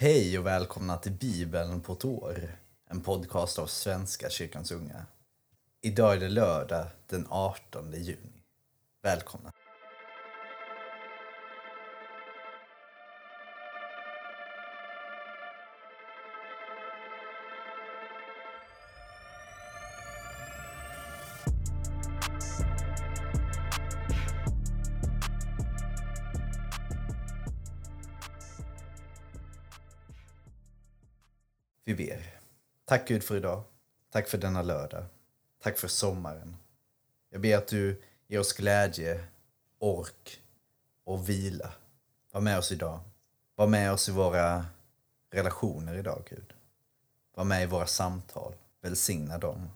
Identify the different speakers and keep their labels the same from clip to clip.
Speaker 1: Hej och välkomna till Bibeln på ett år, en podcast av Svenska kyrkans unga. Idag är det lördag den 18 juni. Välkomna! Tack Gud för idag. Tack för denna lördag. Tack för sommaren. Jag ber att du ger oss glädje, ork och vila. Var med oss idag. Var med oss i våra relationer idag, Gud. Var med i våra samtal. Välsigna dem.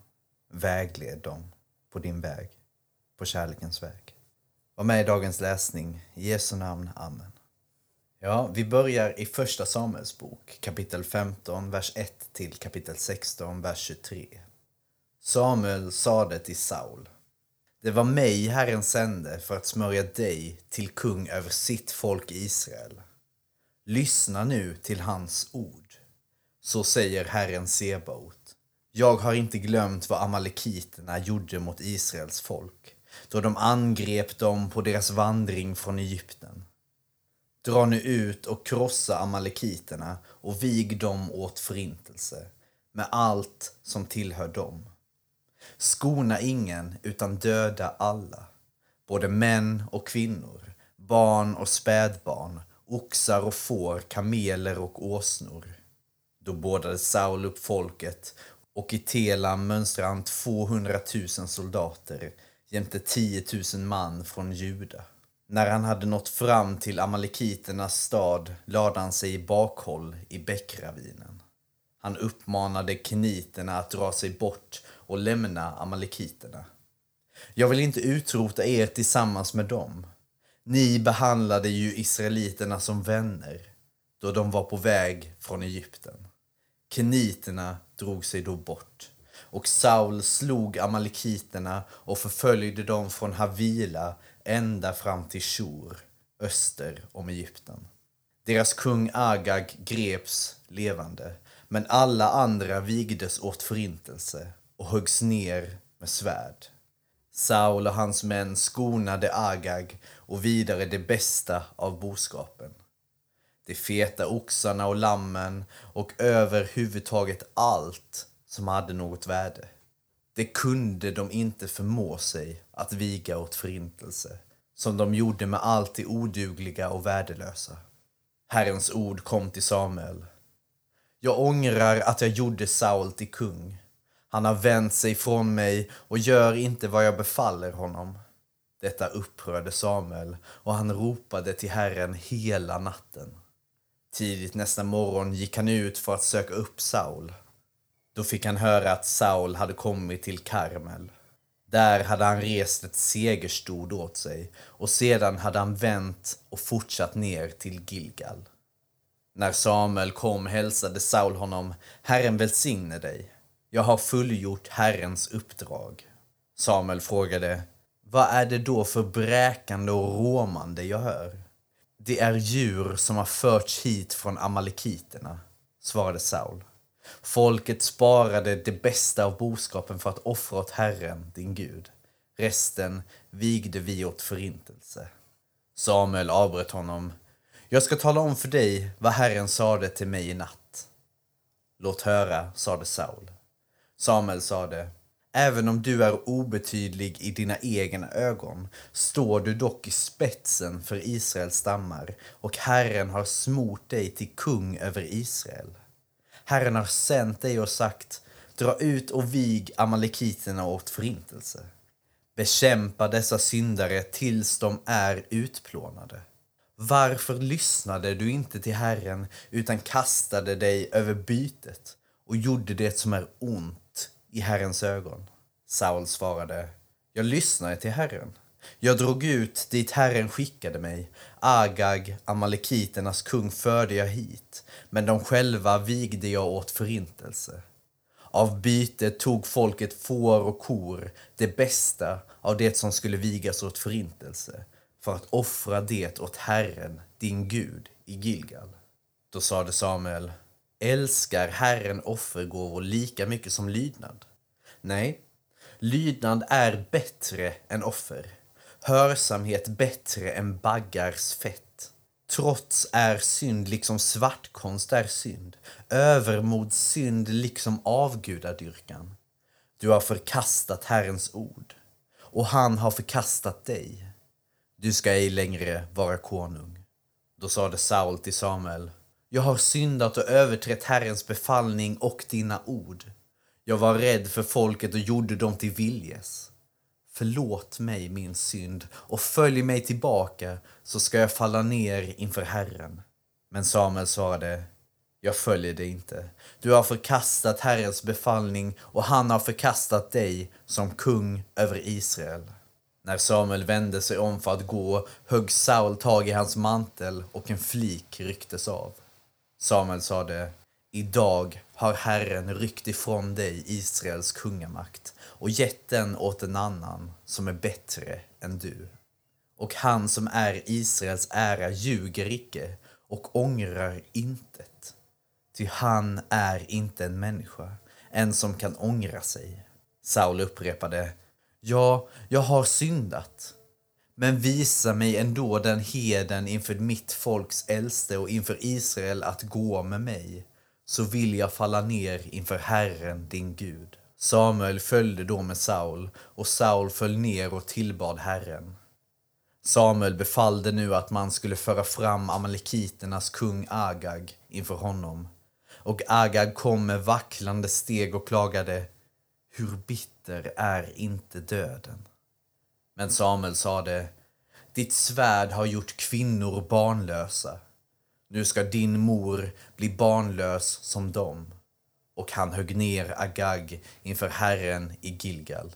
Speaker 1: Vägled dem på din väg. På kärlekens väg. Var med i dagens läsning. I Jesu namn. Amen. Ja, vi börjar i första Samuels bok, kapitel 15, vers 1 till kapitel 16, vers 23. Samuel sade till Saul. Det var mig Herren sände för att smörja dig till kung över sitt folk Israel. Lyssna nu till hans ord. Så säger Herren Sebaot. Jag har inte glömt vad amalekiterna gjorde mot Israels folk, då de angrep dem på deras vandring från Egypten. Dra nu ut och krossa amalekiterna och vig dem åt förintelse med allt som tillhör dem. Skona ingen utan döda alla, både män och kvinnor, barn och spädbarn, oxar och får, kameler och åsnor. Då bådade Saul upp folket och i Telam mönstrade han 200 000 soldater jämte 10 000 man från Juda. När han hade nått fram till amalekiternas stad lade han sig i bakhåll i bäckravinen. Han uppmanade keniterna att dra sig bort och lämna amalekiterna. Jag vill inte utrota er tillsammans med dem. Ni behandlade ju israeliterna som vänner då de var på väg från Egypten. Keniterna drog sig då bort och Saul slog amalekiterna och förföljde dem från Havila ända fram till Shur, öster om Egypten. Deras kung Agag greps levande, men alla andra vigdes åt förintelse och höggs ner med svärd. Saul och hans män skonade Agag och vidare det bästa av boskapen. De feta oxarna och lammen och överhuvudtaget allt som hade något värde. Det kunde de inte förmå sig att viga åt förintelse, som de gjorde med allt det odugliga och värdelösa. Herrens ord kom till Samuel. Jag ångrar att jag gjorde Saul till kung. Han har vänt sig från mig och gör inte vad jag befaller honom. Detta upprörde Samuel och han ropade till Herren hela natten. Tidigt nästa morgon gick han ut för att söka upp Saul. Då fick han höra att Saul hade kommit till Karmel. Där hade han rest ett segerstod åt sig och sedan hade han vänt och fortsatt ner till Gilgal. När Samuel kom hälsade Saul honom, Herren välsigne dig. Jag har fullgjort Herrens uppdrag. Samuel frågade, vad är det då för bräkande och råmande jag hör? Det är djur som har förts hit från amalekiterna, svarade Saul. Folket sparade det bästa av boskapen för att offra åt Herren, din Gud. Resten vigde vi åt förintelse. Samuel avbröt honom. Jag ska tala om för dig vad Herren sade till mig i natt. Låt höra, sade Saul. Samuel sade. Även om du är obetydlig i dina egna ögon står du dock i spetsen för Israels stammar och Herren har smort dig till kung över Israel. Herren har sänt dig och sagt, dra ut och vig amalekiterna åt förintelse. Bekämpa dessa syndare tills de är utplånade. Varför lyssnade du inte till Herren utan kastade dig över bytet och gjorde det som är ont i Herrens ögon? Saul svarade, jag lyssnade till Herren. Jag drog ut dit Herren skickade mig. Agag, amalekiternas kung, förde jag hit, men de själva vigde jag åt förintelse. Av bytet tog folket får och kor, det bästa av det som skulle vigas åt förintelse, för att offra det åt Herren, din Gud, i Gilgal. Då sade Samuel, älskar Herren offergåvor lika mycket som lydnad? Nej, lydnad är bättre än offer, hörsamhet bättre än baggars fett. Trots är synd liksom svartkonst är synd, övermod synd liksom avgudadyrkan. Du har förkastat Herrens ord, och han har förkastat dig. Du ska ej längre vara konung. Då sade Saul till Samuel, jag har syndat och överträtt Herrens befallning och dina ord. Jag var rädd för folket och gjorde dem till viljes. Förlåt mig min synd och följ mig tillbaka så ska jag falla ner inför Herren. Men Samuel svarade, jag följer dig inte. Du har förkastat Herrens befallning och han har förkastat dig som kung över Israel. När Samuel vände sig om för att gå högg Saul tag i hans mantel och en flik rycktes av. Samuel sade, idag har Herren ryckt ifrån dig Israels kungamakt och gett den åt en annan som är bättre än du. Och han som är Israels ära ljuger icke och ångrar intet. Ty han är inte en människa, en som kan ångra sig. Saul upprepade, ja, jag har syndat. Men visa mig ändå den heden inför mitt folks äldste och inför Israel att gå med mig, så vill jag falla ner inför Herren, din Gud. Samuel följde då med Saul, och Saul föll ner och tillbad Herren. Samuel befallde nu att man skulle föra fram amalekiternas kung Agag inför honom. Och Agag kom med vacklande steg och klagade, hur bitter är inte döden? Men Samuel sade, ditt svärd har gjort kvinnor barnlösa. Nu ska din mor bli barnlös som dem. Och han högg ner Agag inför Herren i Gilgal.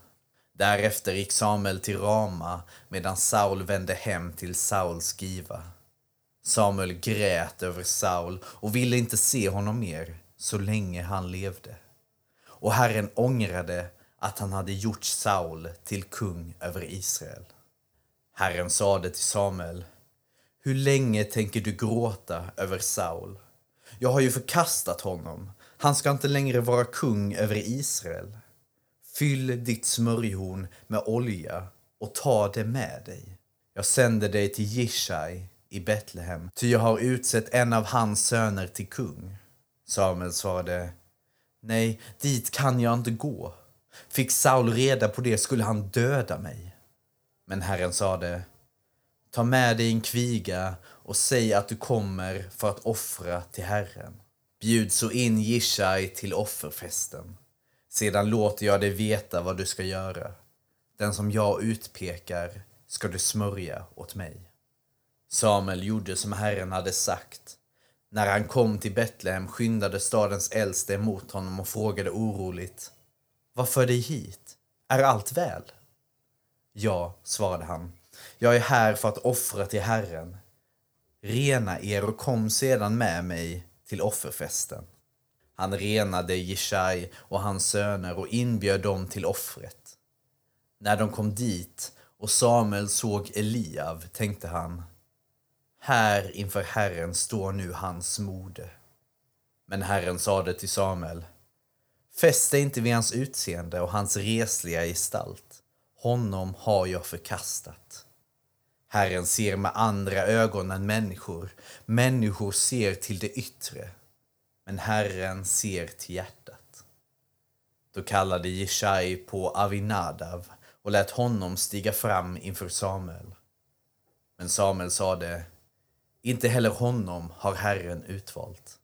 Speaker 1: Därefter gick Samuel till Rama medan Saul vände hem till Sauls giva. Samuel grät över Saul och ville inte se honom mer så länge han levde. Och Herren ångrade att han hade gjort Saul till kung över Israel. Herren sade till Samuel, hur länge tänker du gråta över Saul? Jag har ju förkastat honom. Han ska inte längre vara kung över Israel. Fyll ditt smörjhorn med olja och ta det med dig. Jag sänder dig till Jishai i Betlehem, ty jag har utsett en av hans söner till kung. Samuel svarade, nej, dit kan jag inte gå. Fick Saul reda på det skulle han döda mig. Men Herren sade, ta med dig en kviga och säg att du kommer för att offra till Herren. Bjud så in Jishai till offerfesten. Sedan låter jag dig veta vad du ska göra. Den som jag utpekar ska du smörja åt mig. Samuel gjorde som Herren hade sagt. När han kom till Betlehem skyndade stadens äldste emot honom och frågade oroligt. Vad för dig hit? Är allt väl? Ja, svarade han. Jag är här för att offra till Herren. Rena er och kom sedan med mig till offerfesten. Han renade Jishai och hans söner och inbjöd dem till offret. När de kom dit och Samuel såg Eliav tänkte han här inför Herren står nu hans moder." Men Herren sade till Samuel Fäst dig inte vid hans utseende och hans resliga gestalt. Honom har jag förkastat. Herren ser med andra ögon än människor. Människor ser till det yttre, men Herren ser till hjärtat. Då kallade Jeshai på Avinadav och lät honom stiga fram inför Samuel. Men Samuel sade, inte heller honom har Herren utvalt.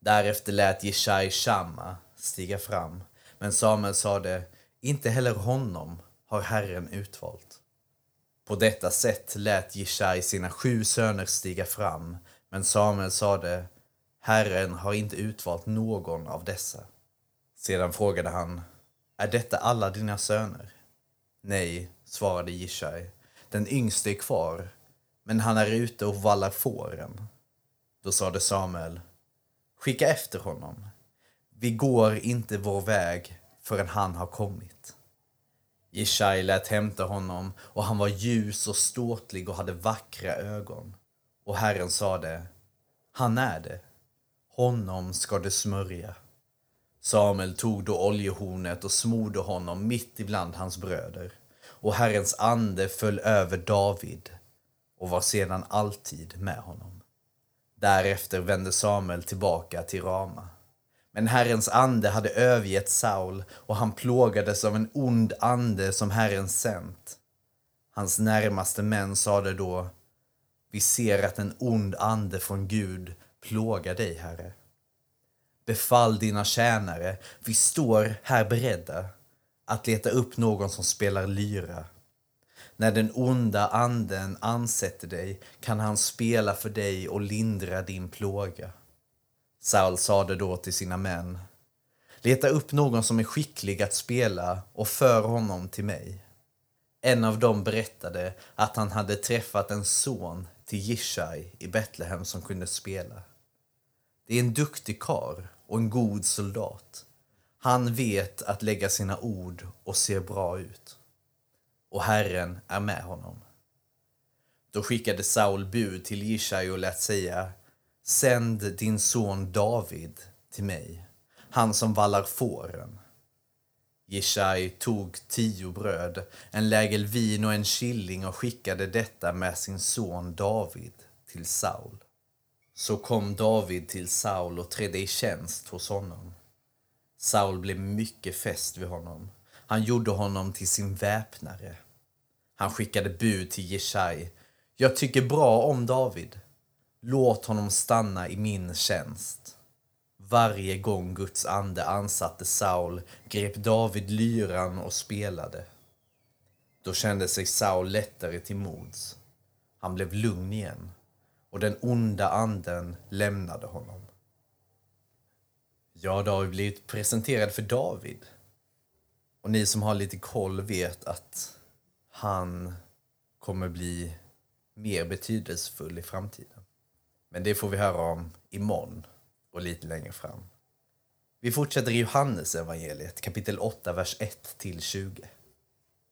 Speaker 1: Därefter lät Jeshai Shamma stiga fram, men Samuel sade, inte heller honom har Herren utvalt. På detta sätt lät Jishai sina sju söner stiga fram, men Samuel sade, Herren har inte utvalt någon av dessa. Sedan frågade han, är detta alla dina söner? Nej, svarade Jishai, den yngste är kvar, men han är ute och vallar fåren. Då sade Samuel, skicka efter honom. Vi går inte vår väg förrän han har kommit. Jishai lät hämta honom och han var ljus och ståtlig och hade vackra ögon. Och Herren sade, Han är det. Honom ska du smörja. Samuel tog då oljehornet och smorde honom mitt ibland hans bröder. Och Herrens ande föll över David och var sedan alltid med honom. Därefter vände Samuel tillbaka till Rama. Men Herrens ande hade övergett Saul och han plågades av en ond ande som Herren sänt. Hans närmaste män sade då Vi ser att en ond ande från Gud plågar dig, Herre. Befall dina tjänare, vi står här beredda att leta upp någon som spelar lyra. När den onda anden ansätter dig kan han spela för dig och lindra din plåga. Saul sade då till sina män. Leta upp någon som är skicklig att spela och för honom till mig. En av dem berättade att han hade träffat en son till Jishai i Betlehem som kunde spela. Det är en duktig kar och en god soldat. Han vet att lägga sina ord och ser bra ut. Och Herren är med honom. Då skickade Saul bud till Jishai och lät säga Sänd din son David till mig, han som vallar fåren. Jishai tog tio bröd, en lägel vin och en killing och skickade detta med sin son David till Saul. Så kom David till Saul och trädde i tjänst hos honom. Saul blev mycket fäst vid honom. Han gjorde honom till sin väpnare. Han skickade bud till Jeshai. Jag tycker bra om David. Låt honom stanna i min tjänst. Varje gång Guds ande ansatte Saul grep David lyran och spelade. Då kände sig Saul lättare till mods. Han blev lugn igen och den onda anden lämnade honom. Ja, då har vi blivit presenterad för David. Och ni som har lite koll vet att han kommer bli mer betydelsefull i framtiden. Men det får vi höra om imorgon och lite längre fram. Vi fortsätter i Johannes evangeliet kapitel 8, vers 1-20.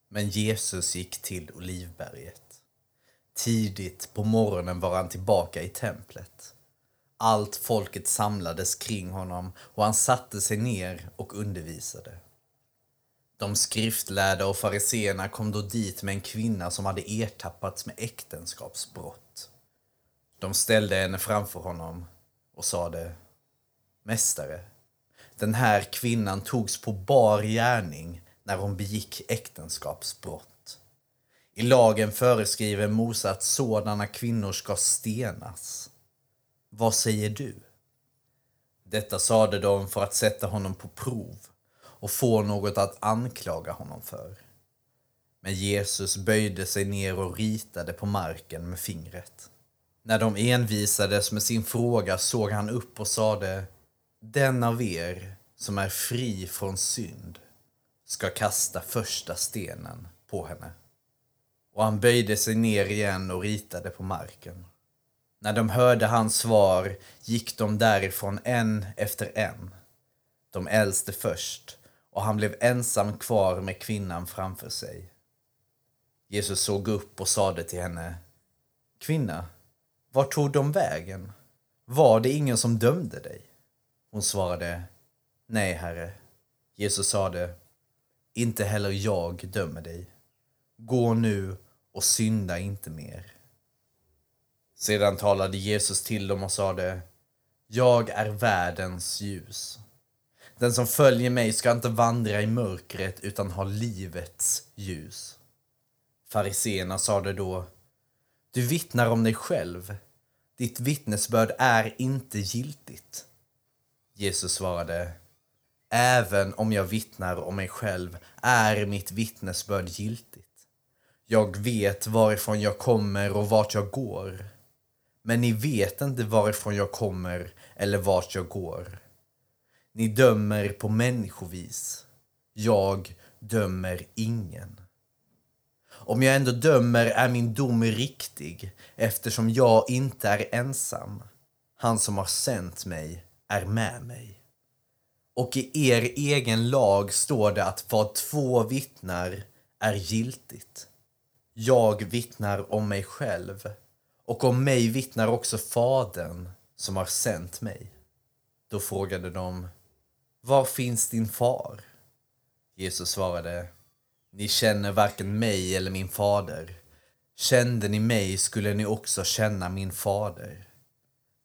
Speaker 1: Men Jesus gick till Olivberget. Tidigt på morgonen var han tillbaka i templet. Allt folket samlades kring honom och han satte sig ner och undervisade. De skriftlärda och fariseerna kom då dit med en kvinna som hade ertappats med äktenskapsbrott. De ställde henne framför honom och sade Mästare, den här kvinnan togs på bar gärning när hon begick äktenskapsbrott. I lagen föreskriver Mose att sådana kvinnor ska stenas. Vad säger du? Detta sade de för att sätta honom på prov och få något att anklaga honom för. Men Jesus böjde sig ner och ritade på marken med fingret. När de envisades med sin fråga såg han upp och sade Den av er som är fri från synd ska kasta första stenen på henne och han böjde sig ner igen och ritade på marken. När de hörde hans svar gick de därifrån en efter en. De äldste först, och han blev ensam kvar med kvinnan framför sig. Jesus såg upp och sade till henne Kvinna, vart tog de vägen? Var det ingen som dömde dig? Hon svarade Nej, herre. Jesus sade Inte heller jag dömer dig. Gå nu och synda inte mer. Sedan talade Jesus till dem och sade Jag är världens ljus. Den som följer mig ska inte vandra i mörkret utan ha livets ljus. Fariseerna sade då du vittnar om dig själv. Ditt vittnesbörd är inte giltigt. Jesus svarade Även om jag vittnar om mig själv är mitt vittnesbörd giltigt. Jag vet varifrån jag kommer och vart jag går. Men ni vet inte varifrån jag kommer eller vart jag går. Ni dömer på människovis. Jag dömer ingen. Om jag ändå dömer är min dom riktig eftersom jag inte är ensam. Han som har sänt mig är med mig. Och i er egen lag står det att vad två vittnar är giltigt. Jag vittnar om mig själv och om mig vittnar också Fadern som har sänt mig. Då frågade de, var finns din far? Jesus svarade, ni känner varken mig eller min fader. Kände ni mig skulle ni också känna min fader.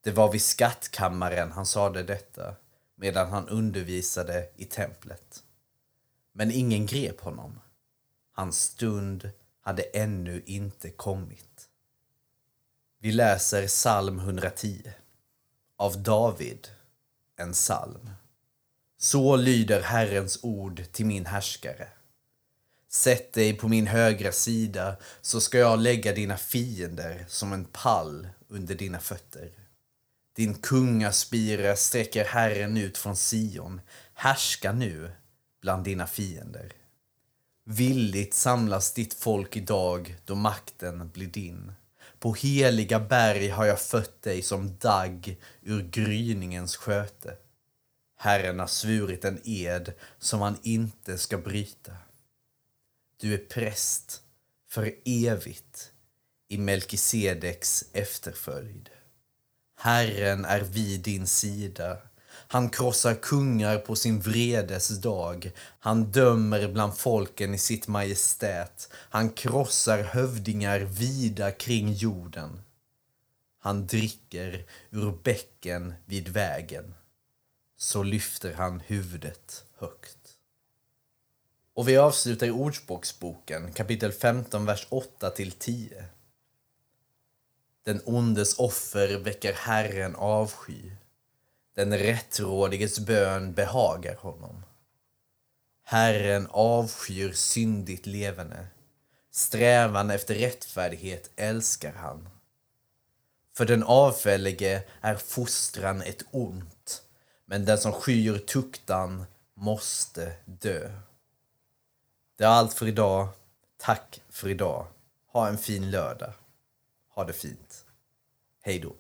Speaker 1: Det var vid skattkammaren han sade detta, medan han undervisade i templet. Men ingen grep honom. Hans stund hade ännu inte kommit. Vi läser psalm 110 av David, en psalm. Så lyder Herrens ord till min härskare. Sätt dig på min högra sida så ska jag lägga dina fiender som en pall under dina fötter. Din kungaspira sträcker Herren ut från Sion. Härska nu bland dina fiender. Villigt samlas ditt folk idag då makten blir din. På heliga berg har jag fött dig som dagg ur gryningens sköte. Herren har svurit en ed som han inte ska bryta. Du är präst för evigt i Melkisedeks efterföljd. Herren är vid din sida. Han krossar kungar på sin vredes dag. Han dömer bland folken i sitt majestät. Han krossar hövdingar vida kring jorden. Han dricker ur bäcken vid vägen. Så lyfter han huvudet högt. Och vi avslutar i Ordspråksboken kapitel 15, vers 8 till 10. Den ondes offer väcker Herren avsky. Den rättrådiges bön behagar honom. Herren avskyr syndigt levande. Strävan efter rättfärdighet älskar han. För den avfällige är fostran ett ont, men den som skyr tuktan måste dö. Det är allt för idag. Tack för idag. Ha en fin lördag. Ha det fint. Hej då.